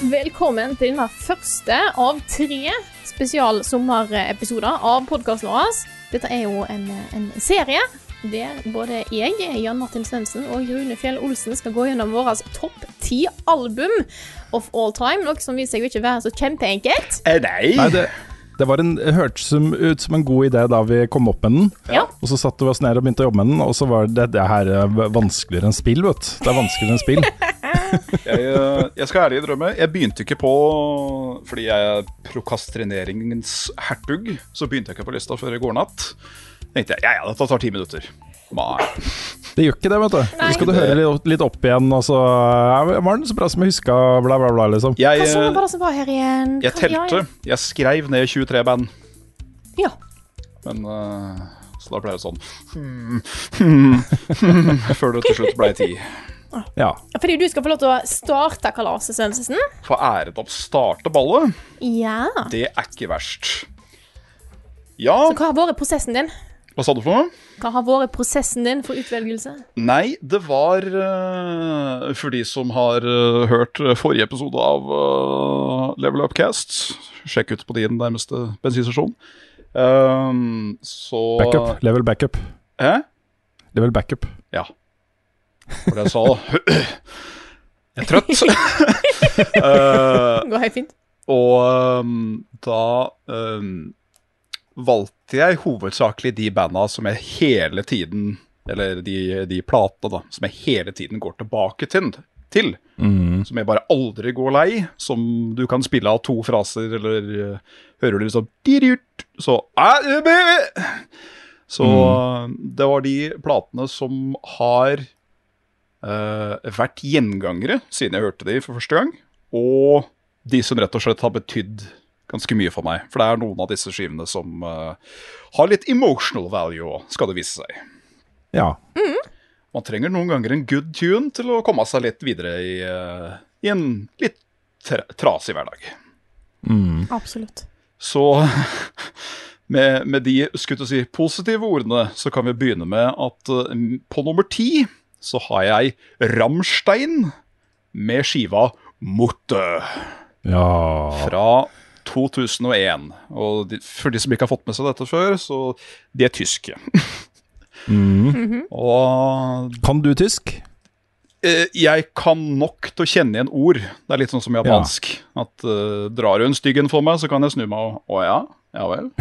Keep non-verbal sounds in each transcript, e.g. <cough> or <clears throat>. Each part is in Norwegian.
Velkommen til denne første av tre spesialsommerepisoder av podkasten vår. Dette er jo en, en serie der både jeg, Jan Martin Svendsen og Rune Fjell Olsen skal gå gjennom våre topp ti album of all time. Noe som viser seg å ikke være så kjempeenkelt. Nei, det, det var en, hørtes ut som en god idé da vi kom opp med den. Ja. Og så satte vi oss ned og begynte å jobbe med den, og så var det, det her eh, vanskeligere enn spill, vet du. Det er vanskeligere enn spill. <laughs> Jeg, eh, jeg skal ærlig drømme. jeg begynte ikke på Fordi jeg er prokastrineringens hertug, så begynte jeg ikke på lista før i går natt. tenkte jeg ja, ja, dette tar ti minutter. Nei. Det gjør ikke det, vet du. Nei. Så skal du høre litt, litt opp igjen, og så altså. Var den så bra som jeg huska, bla, bla, bla, liksom. Jeg, Hva eh, var det som var her igjen? jeg telte. Jeg skrev ned 23 band, Ja. men uh, Så da ble det sånn hmm, hmm, hmm, <laughs> Før det til slutt ble ti. Ja. Fordi du skal få lov til å starte kalaset, Svendsen. Få æret av å starte ballet, Ja. det er ikke verst. Ja, Så hva har vært prosessen din? hva sa du for noe? Hva har vært prosessen din for utvelgelse? Nei, det var eh, for de som har eh, hørt forrige episode av eh, Level Upcast. Sjekk ut på din nærmeste bensinstasjon. Um, så Backup. Level backup. Hæ? Level backup. Ja. For det jeg sa <clears throat> Jeg er trøtt. uh, <laughs> Det går helt fint. og um, da um, valgte jeg hovedsakelig de banda som jeg hele tiden Eller de, de platene, da, som jeg hele tiden går tilbake til. til Som jeg bare aldri går lei. Som du kan spille av to fraser, eller uh, hører du liksom Så «Ah, eh, Så mm. det var de platene som har vært gjengangere siden jeg hørte de for første gang. Og de som rett og slett har betydd ganske mye for meg. For det er noen av disse skivene som uh, har litt emotional value, skal det vise seg. Ja. Man trenger noen ganger en good tune til å komme seg litt videre i, uh, i en litt tra trasig hverdag. Absolutt. Så <laughs> med, med de skulle si, positive ordene, så kan vi begynne med at uh, på nummer ti så har jeg Rammstein med skiva 'Motte'. Ja. fra 2001. Og de, for de som ikke har fått med seg dette før, så de er tyske. <laughs> Og Kan du tysk? eh, jeg kan nok til å kjenne igjen ord. Det er litt sånn som japansk. At uh, drar en styggen for meg, så kan jeg snu meg og Å ja? Ja vel? <laughs>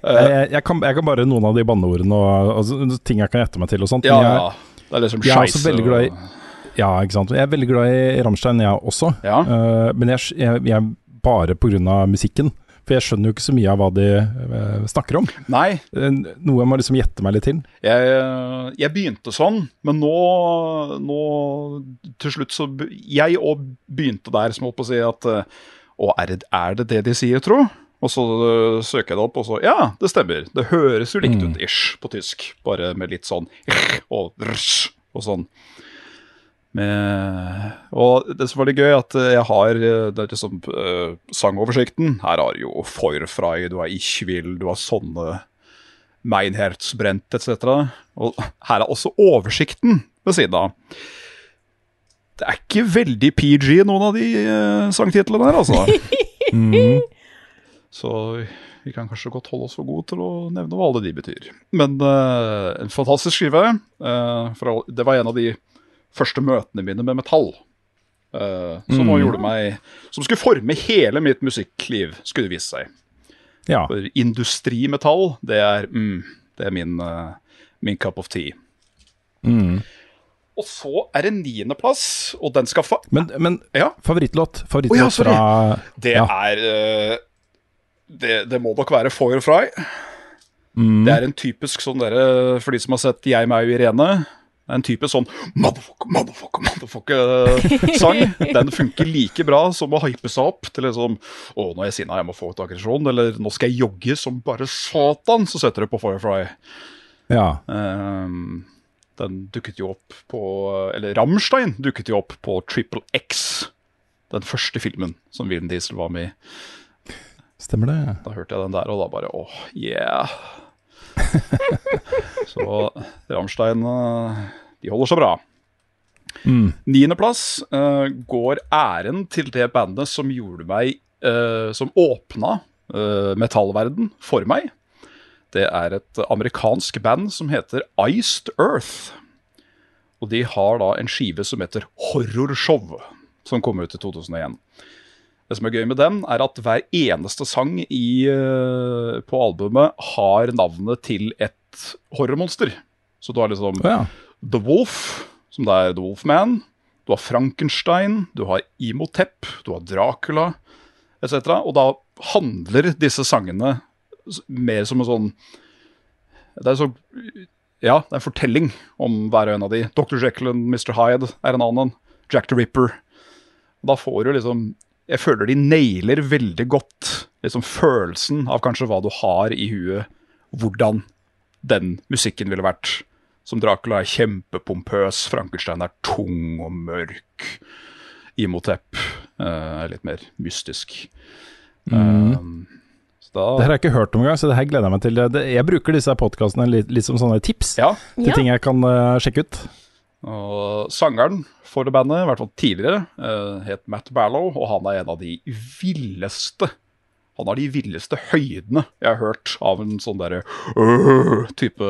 Jeg, jeg, jeg, kan, jeg kan bare noen av de banneordene og, og ting jeg kan gjette meg til og sånt. Ja, jeg. Det er liksom jeg er også veldig glad i Ja, ikke sant. Jeg er veldig glad i Rammstein, jeg også. Ja. Uh, men jeg, jeg, jeg bare pga. musikken. For jeg skjønner jo ikke så mye av hva de uh, snakker om. Nei, Eh, Noe jeg må liksom gjette meg litt til. jeg, jeg begynte sånn, men nå, nå til slutt så Jeg òg begynte der, som holdt på å si at eh, Å, er det, er det det de sier, tro? Og så øh, søker jeg det opp, og så Ja, det stemmer. Det høres jo likt ut ish på tysk, bare med litt sånn og rsh, og sånn. Med, og det som var litt gøy, at jeg har øh, det er liksom uh, sangoversikten. Her har du jo Forfrei, du har Ichwil, du har sånne «Meinherzbrent», etc. Og her er også oversikten ved siden av. Det er ikke veldig PG, noen av de uh, sangtitlene her, altså. <laughs> Så vi kan kanskje godt holde oss for gode til å nevne hva alle de betyr. Men uh, en fantastisk skive. Uh, for det var en av de første møtene mine med metall. som Mm. gjorde meg Som skulle forme hele mitt musikkliv, skulle det vise seg. Ja. For industrimetall, det er mm, Det er min, min cup of tea. Mm. Og så er det niendeplass, og den skal få Men, men Ja. favorittlåt, favorittlåt oh, ja, fra Det ja. er eh, det, det må nok være Foyer Fry. Mm. Det er en typisk sånn derre For de som har sett Jeg, meg og Irene. Det er En typisk sånn motherfucker, motherfucker, motherfucker-sang. <laughs> Den funker like bra som å hype seg opp til liksom Å, nå er jeg sinna, jeg må få ut aggresjon. Eller nå skal jeg jogge som bare satan. Så setter du på Firefly. ja. Ehm, den dukket jo opp på Eller Rammstein dukket jo opp på Triple X. Den første filmen som William Diesel var med i. Stemmer det. Da hørte jeg den der, og da bare åh, yeah. <laughs> Så Rammstein eh, de holder seg bra. Mm. Niendeplass uh, går æren til det bandet som gjorde meg uh, Som åpna uh, metallverden for meg. Det er et amerikansk band som heter Iced Earth. Og de har da en skive som heter Horrorshow, som kom ut i 2001. Det som er gøy med den, er at hver eneste sang i, eh, på albumet har navnet til et horrormonster. Så du har liksom ja. The Wolf, som det er The Wolfman. Du har Frankenstein, du har Imhotep, du har Dracula etc. Og da handler disse sangene mer som en sånn Det er så Ja, det er en fortelling om hver og en av de. Dr. Jekyll og Mr. Hyde er en annen. Jack the Ripper. Da får du liksom Jeg føler de nailer veldig godt liksom følelsen av kanskje hva du har i huet. Hvordan den musikken ville vært. Som Dracula er kjempepompøs, Frankenstein er tung og mørk. Imhotep eh, er litt mer mystisk. Um, så da, Det her har jeg ikke hørt om engang, så det her gleder jeg meg til. Det, jeg bruker disse podkastene litt, litt som sånne tips ja, til Ja. ting jeg kan uh, sjekke ut. og Sangeren for det bandet, i hvert fall tidligere, uh, het Matt Barlow, og han er en av de villeste Han har de villeste høydene jeg har hørt av en sånn derre uh, type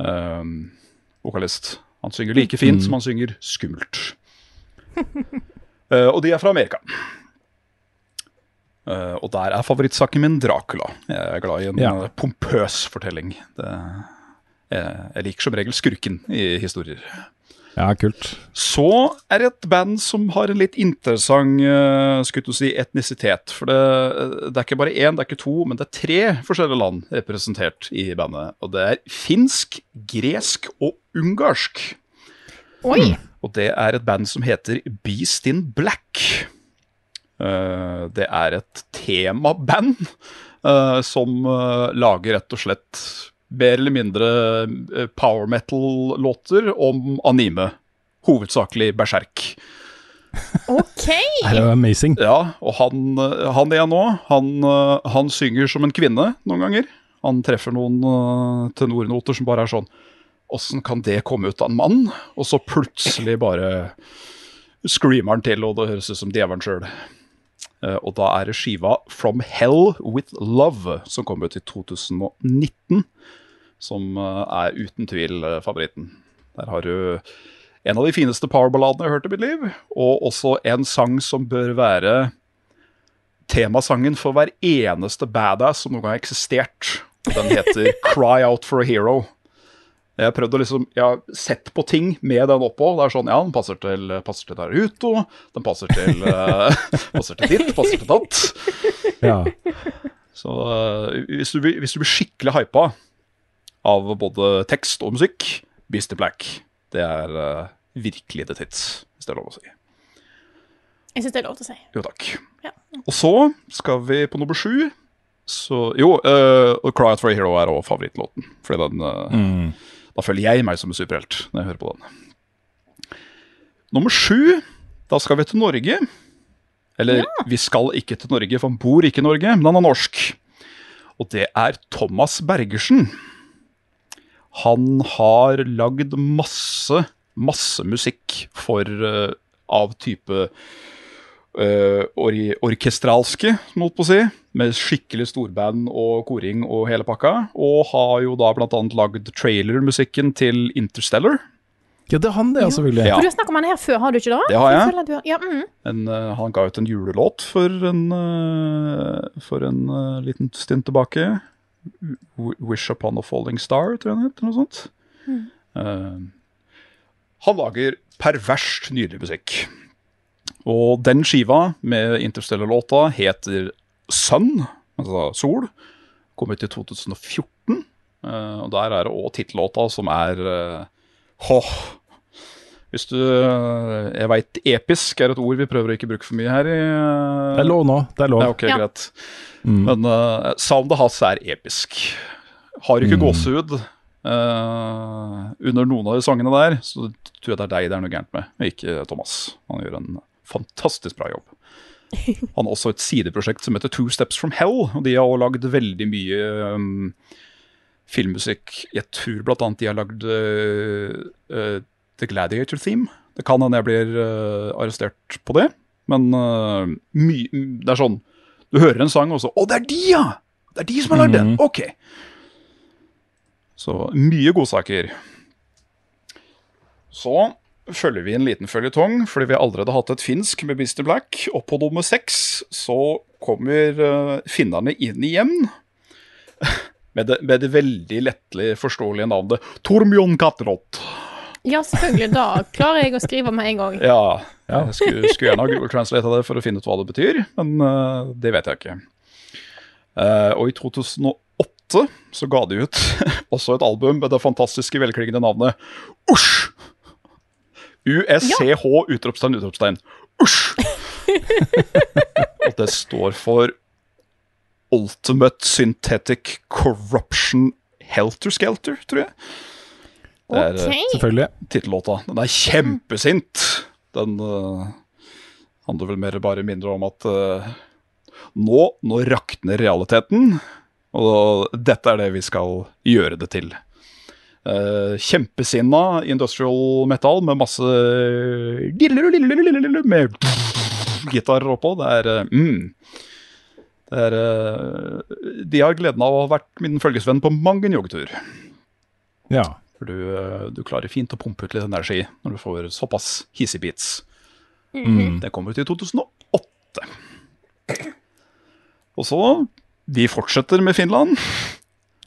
uh, vokalist. Han synger like fint som han synger skummelt. <laughs> Eh, og de er fra Amerika. Eh, og der er favorittsaken min Dracula. Jeg er glad i en Ja. eh, pompøs fortelling. Det, jeg, jeg liker som regel skurken i historier. Ja, kult. Så er det et band som har en litt interessant uh, skulle du si, etnisitet. For det, det er ikke bare én, det er ikke to, men det er tre forskjellige land representert i bandet. Og det er finsk, gresk og ungarsk. Oi! Og det er et band som heter Beast in Black. Eh, det er et temaband eh, som eh, lager rett og slett mer eller mindre power metal-låter om anime. Hovedsakelig berserk. OK! Det er amazing. Ja, og han, han er nå, han, han synger som en kvinne noen ganger. Han treffer noen uh, tenornoter som bare er sånn Åssen kan det komme ut av en mann? Og så plutselig bare screamer han til, og det høres ut som djevelen sjøl. Og da er det skiva From Hell With Love, som kom ut i 2019. Som eh, er uten tvil eh, favoritten. Der har du en av de fineste powerballadene jeg har hørt i mitt liv, og også en sang som bør være temasangen for hver eneste badass som noen gang har eksistert. Den heter <laughs> Cry Out For A Hero. Jeg har prøvd å liksom, jeg har sett på ting med den oppå. Det er sånn, ja, den passer til, passer til Naruto, den passer til, <laughs> eh, passer til ditt, passer til datt. Ja. Så eh, hvis, du, hvis du blir skikkelig hypa av både tekst og musikk, Beast in Black, det er uh, virkelig the tits, hvis det er lov å si. Jeg syns det er lov til å si. Jo takk. Ja. Og så skal vi på nummer sju. Så Jo, uh, Cry Out for a Hero er også favorittlåten. Fordi den eh, Da føler jeg meg som en superhelt når jeg hører på den. Nummer sju, da skal vi til Norge. Eller vi skal ikke til Norge, for han bor ikke i Norge, men han er norsk. Og det er Thomas Bergersen. Han har lagd masse, masse musikk for uh, av type uh, or orkestralske, som holdt på å si, med skikkelig storband og koring og hele pakka. Og har jo da blant annet lagd trailermusikken til Interstellar. ja, det er han det, altså, selvfølgelig. Ja. For Du har snakket om han her før, har du ikke det? Det har jeg. jeg har- Ja, mm. En, uh, han ga ut en julelåt for en, uh, for en uh, liten stund tilbake. Wish Upon a Falling Star, tror jeg den heter. Noe sånt. Eh, han lager perverst nydelig musikk. Og den skiva med Interstellar-låta heter Sun, altså Sol. Kom ut i 2014. eh, og der er det òg tittellåta som er uh, Åh. Hvis du eh, Jeg veit episk er et ord vi prøver å ikke bruke for mye her i eh, Det er lov nå. Det er lov. ja, ok, Ja. greit. Men uh, soundet hans er episk. Har ikke gåsehud uh, under noen av de sangene der, så tror jeg det er deg det er noe gærent med, og ikke Thomas. Han gjør en fantastisk bra jobb. Han har også et sideprosjekt som heter Two Steps From Hell, og de har også lagd veldig mye um, filmmusikk. Jeg tror annet de har lagd uh, The Gladiator Theme. Det kan hende jeg blir uh, arrestert på det, men uh, det er sånn Du hører en sang, og så Å, det er de, ja! Det er de som har lagd den! Ok. Så mye godsaker. Så følger vi en liten føljetong, fordi vi allerede har hatt et finsk med Mr. Black. Og på nummer seks så kommer finnerne inn igjen. <laughs> Med det, med det veldig lettelig forståelige navnet Tormjon Katrot. Ja, selvfølgelig. Da klarer jeg å skrive med en gang. Ja, jeg skulle, skulle gjerne ha Google Translate det for å finne ut hva det betyr, men uh, det vet jeg ikke. Uh, og i 2008 så ga de ut <laughs> også et album med det fantastiske, velklingende navnet Usj! USCH utropstegn, utropstegn. Usj! og det står for Ultimate Synthetic Corruption Helter Skelter, tror jeg. Det er, okay. Selvfølgelig. tittellåta. Den er kjempesint. Den uh, handler vel mer bare mindre om at uh, nå, nå rakner realiteten, og dette er det vi skal gjøre det til. Uh, kjempesinna industrial metal med masse med gitarer oppå. Det er øh, mm, det er, øh, De har gleden av å ha vært min følgesvenn på mang en joggetur. Ja. For du, eh, du klarer fint å pumpe ut litt energi når du får såpass hissige beats. Det kommer ut i 2008. Og så Vi fortsetter med Finland.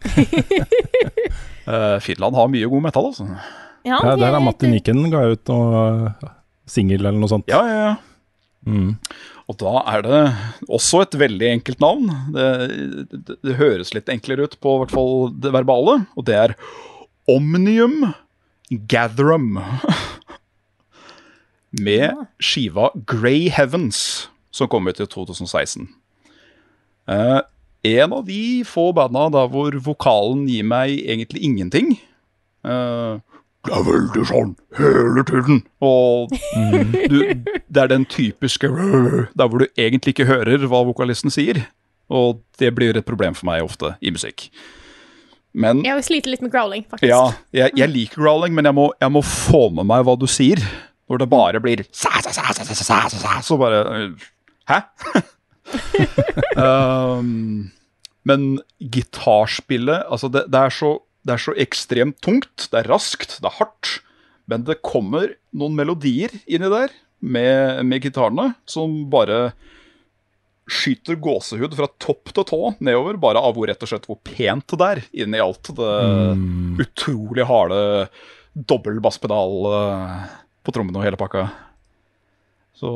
<laughs> Eh, Finland har mye god metal, altså. Ja, ja, der er Matti Nyken ga ut noe singel eller noe sånt. Ja, ja, ja. Mm. Og da er det også et veldig enkelt navn. Det, det, det høres litt enklere ut på hvert fall det verbale, og det er Omnium Gatherum. <laughs> Med skiva Grey Heavens, som kom ut i 2016. Eh, en av de få banda der hvor vokalen gir meg egentlig ingenting. Uh, det er veldig sånn hele tiden. Og mm. du, det er den typiske Der hvor du egentlig ikke hører hva vokalisten sier. Og det blir et problem for meg ofte i musikk. Men Jeg sliter litt med growling, faktisk. Ja, jeg, jeg mm. liker growling, men jeg må, jeg må, få med meg hva du sier. Når det bare blir Så bare eh, Hæ? <laughs> um, men gitarspillet Altså, det, det, er så, det er så ekstremt tungt. Det er raskt, det er hardt. Men det kommer noen melodier inni der med, med gitarene som bare skyter gåsehud fra topp til tå nedover, bare av hvor rett og slett hvor pent det er inni alt det utrolig harde dobbel basspedal eh, på trommene og hele pakka. Så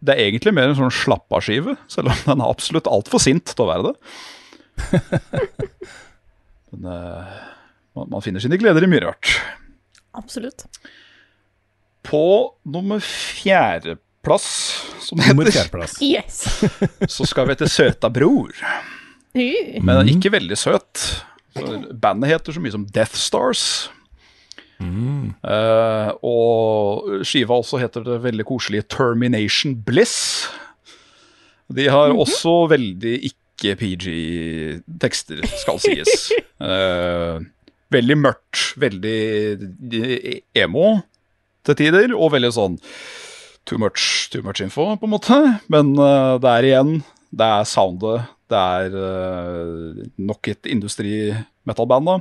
det er egentlig mer en sånn slapp-av-skive, selv om den er absolutt altfor sint til å være det. <laughs> Men uh, man, man finner sine gleder i mye rart. Absolutt. På nummer fjerdeplass, som det Nummer heter. <laughs> Yes. <laughs> så skal vi til Søta Bror. Men ikke veldig søt. Bandet heter så mye som Death Stars. Eh, og skiva også heter det veldig koselige Termination Bliss. De har også veldig ikke-PG-tekster, skal sies. Uh, <laughs> veldig mørkt, veldig eh, emo til tider, og veldig sånn too much, too much info, på en måte. Men uh, det er igjen, det er soundet, det er uh, nok et industri-metal-band, da.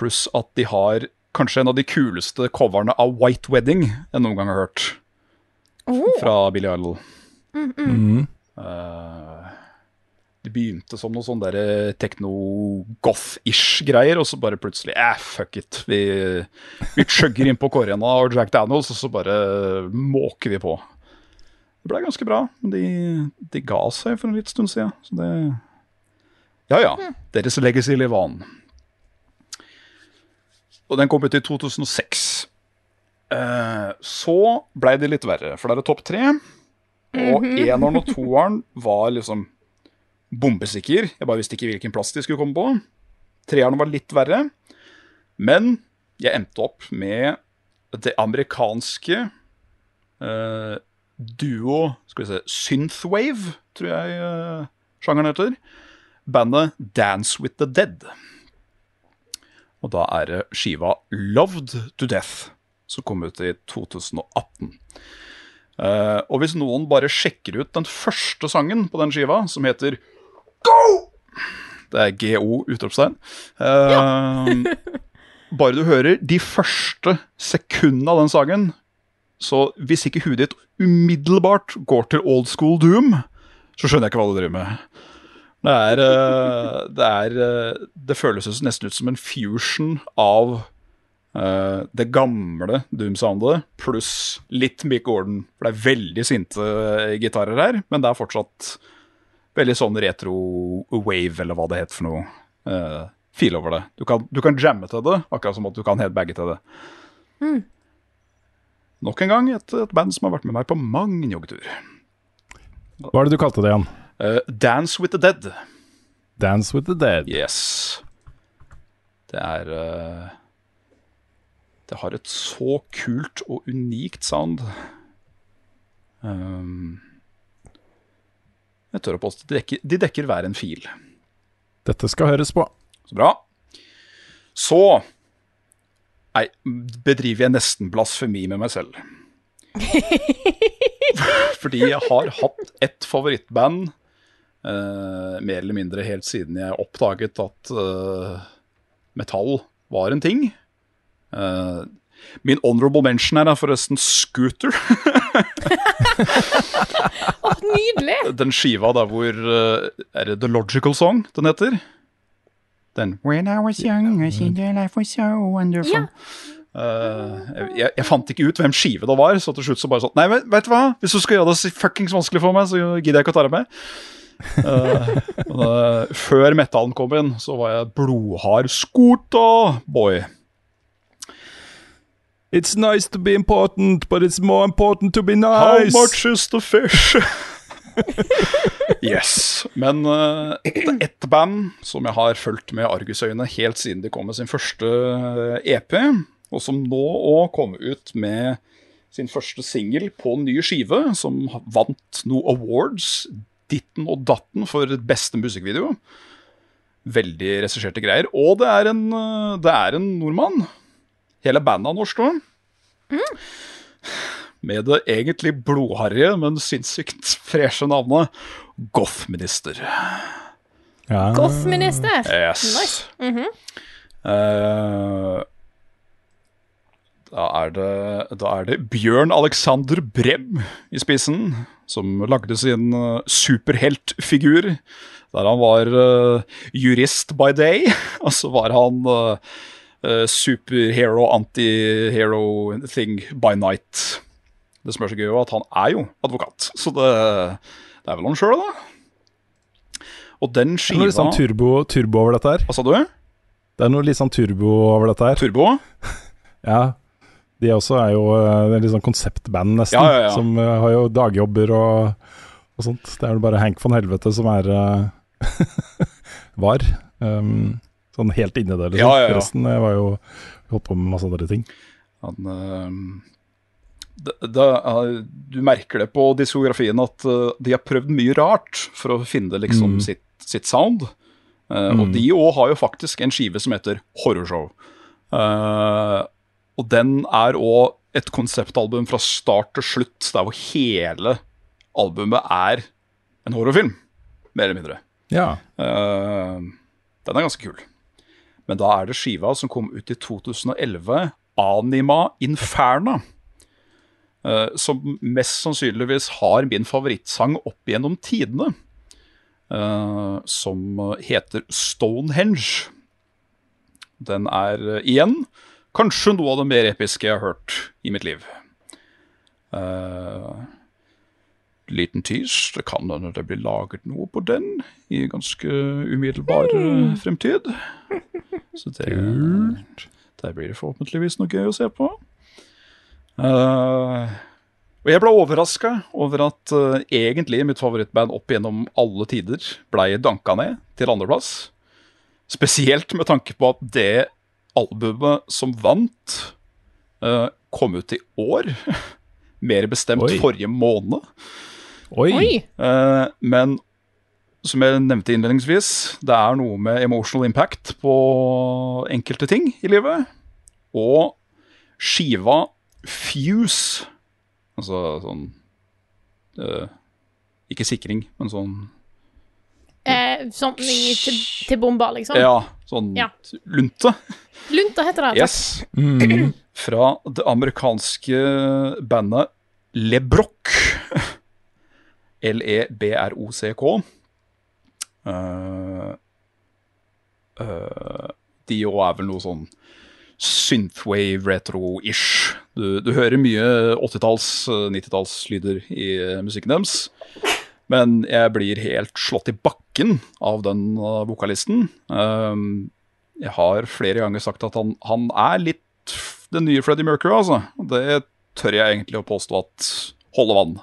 Pluss at de har kanskje en av de kuleste coverne av White Wedding jeg noen gang har hørt. oh. Fra Billy Idol. Mm. Eh, det begynte som noe sånn derre techno-goth-ish greier, og så bare plutselig eh, fuck it. Vi, vi chugger inn på Corena og Jack Daniels, og så bare måker vi på. Det ble ganske bra, men de, de ga seg for en litt stund siden. Så det Ja ja, deres legacy lever on. Og den kom ut i 2006. Eh, så blei det litt verre, for det er topp tre. Og eneren og toeren var liksom bombesikker. Jeg bare visste ikke hvilken plass de skulle komme på. Treeren var litt verre. Men jeg endte opp med det amerikanske eh, duo Skal vi se Synthwave, tror jeg eh, sjangeren heter. Bandet Dance With The Dead. Og da er det skiva Loved To Death, som kom ut i 2018. Uh, og hvis noen bare sjekker ut den første sangen på den skiva, som heter Go! Det er GO, utropstegn. Eh, <laughs> bare du hører de første sekundene av den sangen, så hvis ikke huet ditt umiddelbart går til old school doom, så skjønner jeg ikke hva du driver med. Det er eh, Det, er, eh, det føles nesten ut som en fusion av uh, det gamle Doom-soundet pluss litt Mick Gordon. For det er veldig sinte gitarer her, men det er fortsatt veldig sånn retro wave, eller hva det heter for noe. Uh, feel over det. Du kan, du kan jamme til det, akkurat som at du kan headbagge til det. Nok en gang et, et band som har vært med meg på mang joggetur. Hva er det du kalte det igjen? Uh, Dance with the Dead. Dance with the Dead. Yes. Det er uh, Det har et så kult og unikt sound. Um, jeg tør å påstå de dekker, de dekker hver en fil. Dette skal høres på. Så bra. Så Nei, bedriver jeg nesten blasfemi med meg selv. <laughs> Fordi jeg har hatt ett favorittband mer eller mindre helt siden jeg oppdaget at eh, metall var en ting. Eh, min honorable mention her er forresten Scooter. <laughs> oh, nydelig! Den skiva der hvor eh, Er det The Logical Song den heter? Den When I was young, I seen the life was so wonderful. Ja. Uh, jeg, jeg fant ikke ut hvem skive det var, så til slutt så bare sånn Nei, vet, vet du hva? Hvis du skal gjøre det så fuckings vanskelig for meg, så gidder jeg ikke å ta det med. Eh, før metallen kom inn, så var jeg blodhard Skota-boy. It's nice to be important, but it's more important to be nice. How much is the fish? <laughs> yes. Men uh, ett band som jeg har fulgt med argusøyne helt siden de kom med sin første eh, EP, og som nå òg kom ut med sin første singel på ny skive, som vant noen awards, ditten og datten, for beste musikkvideo. Veldig regisserte greier. Og det er en, eh, det er en nordmann. Hele bandet er norsk òg. Med det egentlig blodharrige, men sinnssykt freshe navnet Goffminister. Ja. Goth-minister. Yes. Nice. Eh, da, er det, da er det Bjørn Alexander Brem i spissen, som lagde sin eh, superheltfigur. Der han var uh, jurist by day, <laughs> og så var han uh, superhero, anti-hero thing by night. Det som er så gøy, er at han er jo advokat, så det, det er vel han sjøl, da. Og den skiva Det er noe litt sånn turbo, turbo over dette her. Hva sa du? Det er noe litt sånn turbo over dette her. Turbo? <laughs> Ja. De også er jo eh, det er litt sånn konseptband, nesten. Ja, ja. Som eh, har jo dagjobber og, og sånt. Det er vel bare Hank von Helvete som er eh, <laughs> Var. Um, sånn helt inni det, liksom. Ja, ja. Resten var jo holdt på med masse andre ting. Han, uh, da, øh, du merker det på diskografien at uh, de har prøvd mye rart for å finne liksom Mm. sitt, sitt sound. Og Mm. de òg har jo faktisk en skive som heter Horrorshow. Uh, og den er òg et konseptalbum fra start til slutt, der hvor hele albumet er en horrorfilm, mer eller mindre. Ja. Uh, den er ganske kul. Men da er det skiva som kom ut i 2011, Anima Inferna. Uh, som mest sannsynligvis har min favorittsang opp gjennom tidene. Uh, som heter Stonehenge. Den er eh, igjen kanskje noe av det mer episke jeg har hørt i mitt liv. Uh, liten tease. Det kan hende det blir laget noe på den i ganske umiddelbar mm. fremtid. <laughs> Så det, der blir det forhåpentligvis noe gøy å se på. Uh, og jeg ble overraska over at uh, egentlig mitt favorittband opp gjennom alle tider blei danka ned til andreplass. Spesielt med tanke på at det albumet som vant, eh, kom ut i år. <laughs> Mer bestemt Oi. forrige måned. Oi! Eh, men som jeg nevnte innledningsvis, det er noe med emotional impact på enkelte ting i livet. Og skiva Fuse, altså sånn eh, Ikke sikring, men sånn Eh, sånn til, til bomber, liksom. Ja, sånn Ja. lunte. Lunte heter det. Yes. Mm. <clears throat> Fra det amerikanske bandet LeBrock. <laughs> E L-e-b-r-o-c-k. Uh, uh, de òg er vel noe sånn synthwave retro-ish. Du, du hører mye 80-talls, eh, 90-tallslyder i eh, musikken deres. Men jeg blir helt slått i bakken av den eh, vokalisten. Um, jeg har flere ganger sagt at han, han er litt den nye Freddie Mercury, altså. Det tør jeg egentlig å påstå at holder vann.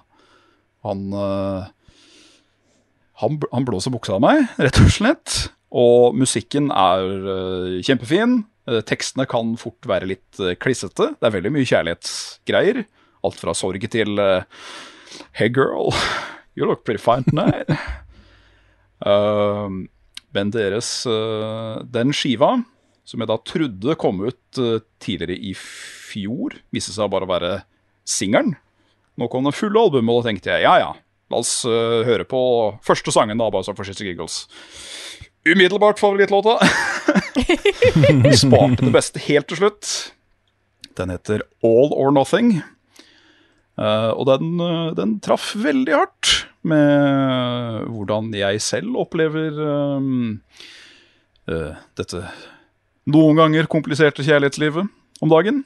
Han, eh, han, han blåser buksa av meg, rett og slett. Og musikken er eh, kjempefin. Tekstene kan fort være litt klissete. Det er veldig mye kjærlighetsgreier. Alt fra sorg til Hey girl, you look pretty fine tonight. uh, <laughs> men deres uh, Den skiva, som jeg da trodde kom ut uh, tidligere i fjor, viste seg bare å være singelen. Nå kom det fulle albumet, og da tenkte jeg ja ja, la oss eh, høre på første sangen, da, bare så for Shits Giggles. Umiddelbart favorittlåta. <laughs> Sparte det beste helt til slutt. Den heter All or Nothing. Uh, og den, uh, den traff veldig hardt med hvordan jeg selv opplever um, uh, dette noen ganger kompliserte kjærlighetslivet om dagen.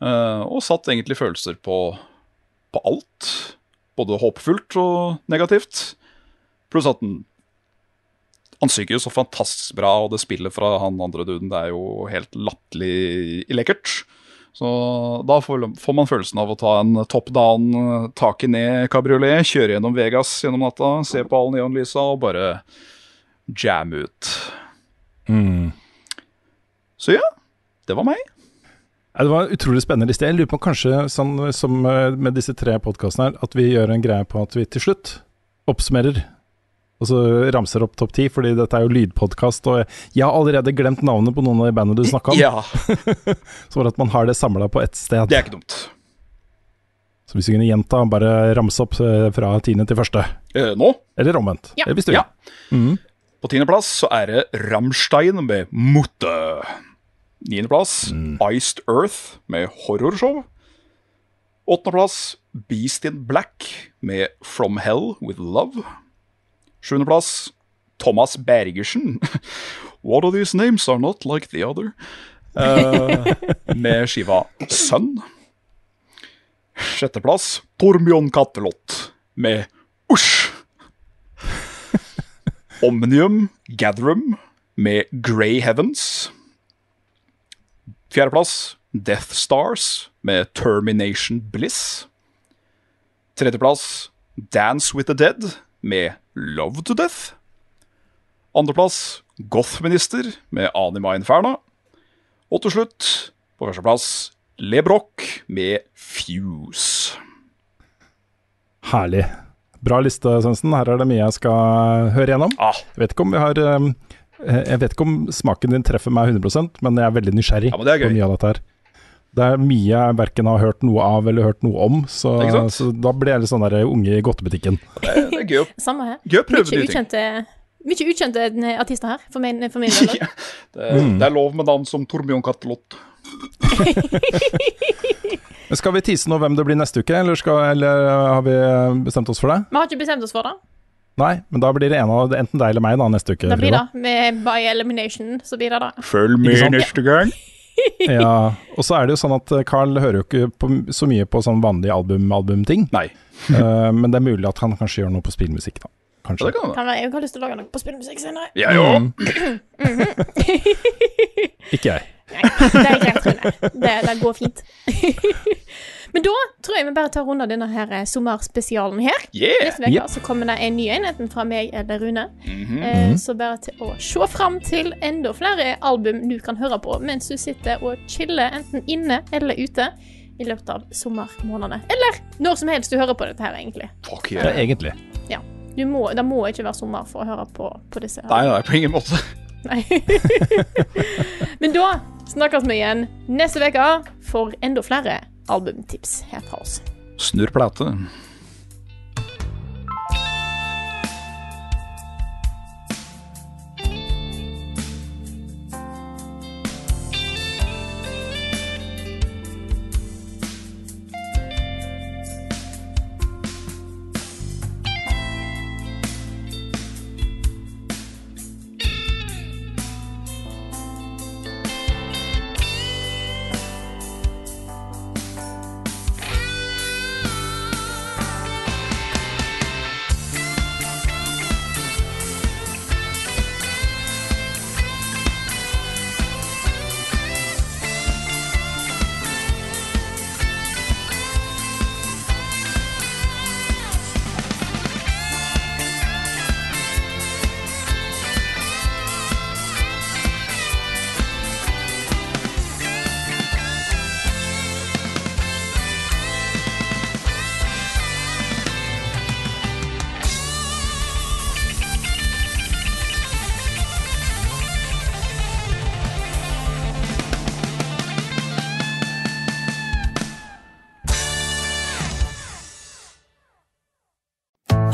Uh, og satt egentlig følelser på, på alt. Både håpefullt og negativt. Pluss at den han synger jo så fantastisk bra, og det spillet fra han andre duden det er jo helt latterlig lekkert. Så da får, får man følelsen av å ta en top down, taket ned kabriolet, kjøre gjennom Vegas gjennom natta, se på alle neonlysa og bare jam ut. Mm. Så ja, det var meg. Det var en utrolig spennende liste. Jeg lurer på kanskje, sånn som eh, med disse tre podkastene her, at vi gjør en greie på at vi til slutt oppsummerer. Og så ramser opp topp ti, fordi dette er jo lydpodkast, og jeg har allerede glemt navnet på noen av de bandene du snakka om. Ja, <laughs> Så bare at man har det samla på ett sted. det er ikke dumt. Så hvis vi kunne gjenta, bare ramse opp eh, fra tiende til første. Eh, nå, Eller omvendt. Ja. Hvis du vil. Ja. Mm. på tiendeplass så er det Ramstein med Mutte. Niendeplass Iced Earth med horrorshow. Åttendeplass Beast in Black med From Hell with Love. Sjuendeplass Thomas Bergersen. <laughs> What of these names are not like the other? Uh, <laughs> med skiva Sønn. Sjetteplass Torbjørn Kattelott med Usj. <laughs> Omnium Gatherum med Grey Heavens. Fjerdeplass Death Stars med Termination Bliss. Tredjeplass Dance with the Dead med Love to Death. Andreplass Gothminister med Anima Inferna. Og til slutt, på førsteplass, Le Broch med Fuse. Herlig. Bra liste, Svendsen. Her er det mye jeg skal høre gjennom. Ah, Jeg vet ikke om vi har eh, Jeg vet ikke om smaken din treffer meg 100 men jeg er veldig nysgjerrig Ja, er på mye av dette her. Det er mye jeg verken har hørt noe av eller hørt noe om, så, så da blir jeg litt sånn der unge i godtebutikken. det, er- det er gøy <laughs> Samme her. gøy å prøve nye ting. mye ukjente eh, artister her, for min, for min del. <laughs> Ja, det, det er lov med navn som Torbjørn Kattelott. <laughs> Skal vi tease nå hvem det blir neste uke, eller, skal, eller har vi bestemt oss for det? Vi har ikke bestemt oss for det. Nei, men da blir det en av enten deg eller meg da neste uke. Da blir det med by elimination, så blir det da. Følg med neste gang. <laughs> Ja, og så er det jo sånn at eh, Carl hører jo ikke på, så mye på sånn vanlige album-album-ting. Nei. uh, men det er mulig at han kanskje gjør noe på spillmusikk, da. Ja, Kanskje. det kan jeg har lyst til å lage noe på spillmusikk senere. Ja, jo. Mm. Ikke jeg. Nei, det er greit, Rune. Det, det går fint. <laughs> Men da tror jeg vi bare tar unna denne her eh, sommerspesialen her. Yeah. Neste uke Yep. så kommer det en ny en, enten fra meg eller Rune. Mhm. eh, så bare til å se fram til enda flere album du kan høre på mens du sitter og chiller enten inne eller ute i løpet av sommermånedene. Eller når som helst du hører på dette her, egentlig. Fuck Ja, yeah. egentlig. Du må, det må ikke være sommer for å høre på, på disse. her. Nei, nei, på ingen måte. Nei. <laughs> Men da snakkes vi igjen neste uke for enda flere albumtips her fra også. Snurr plate.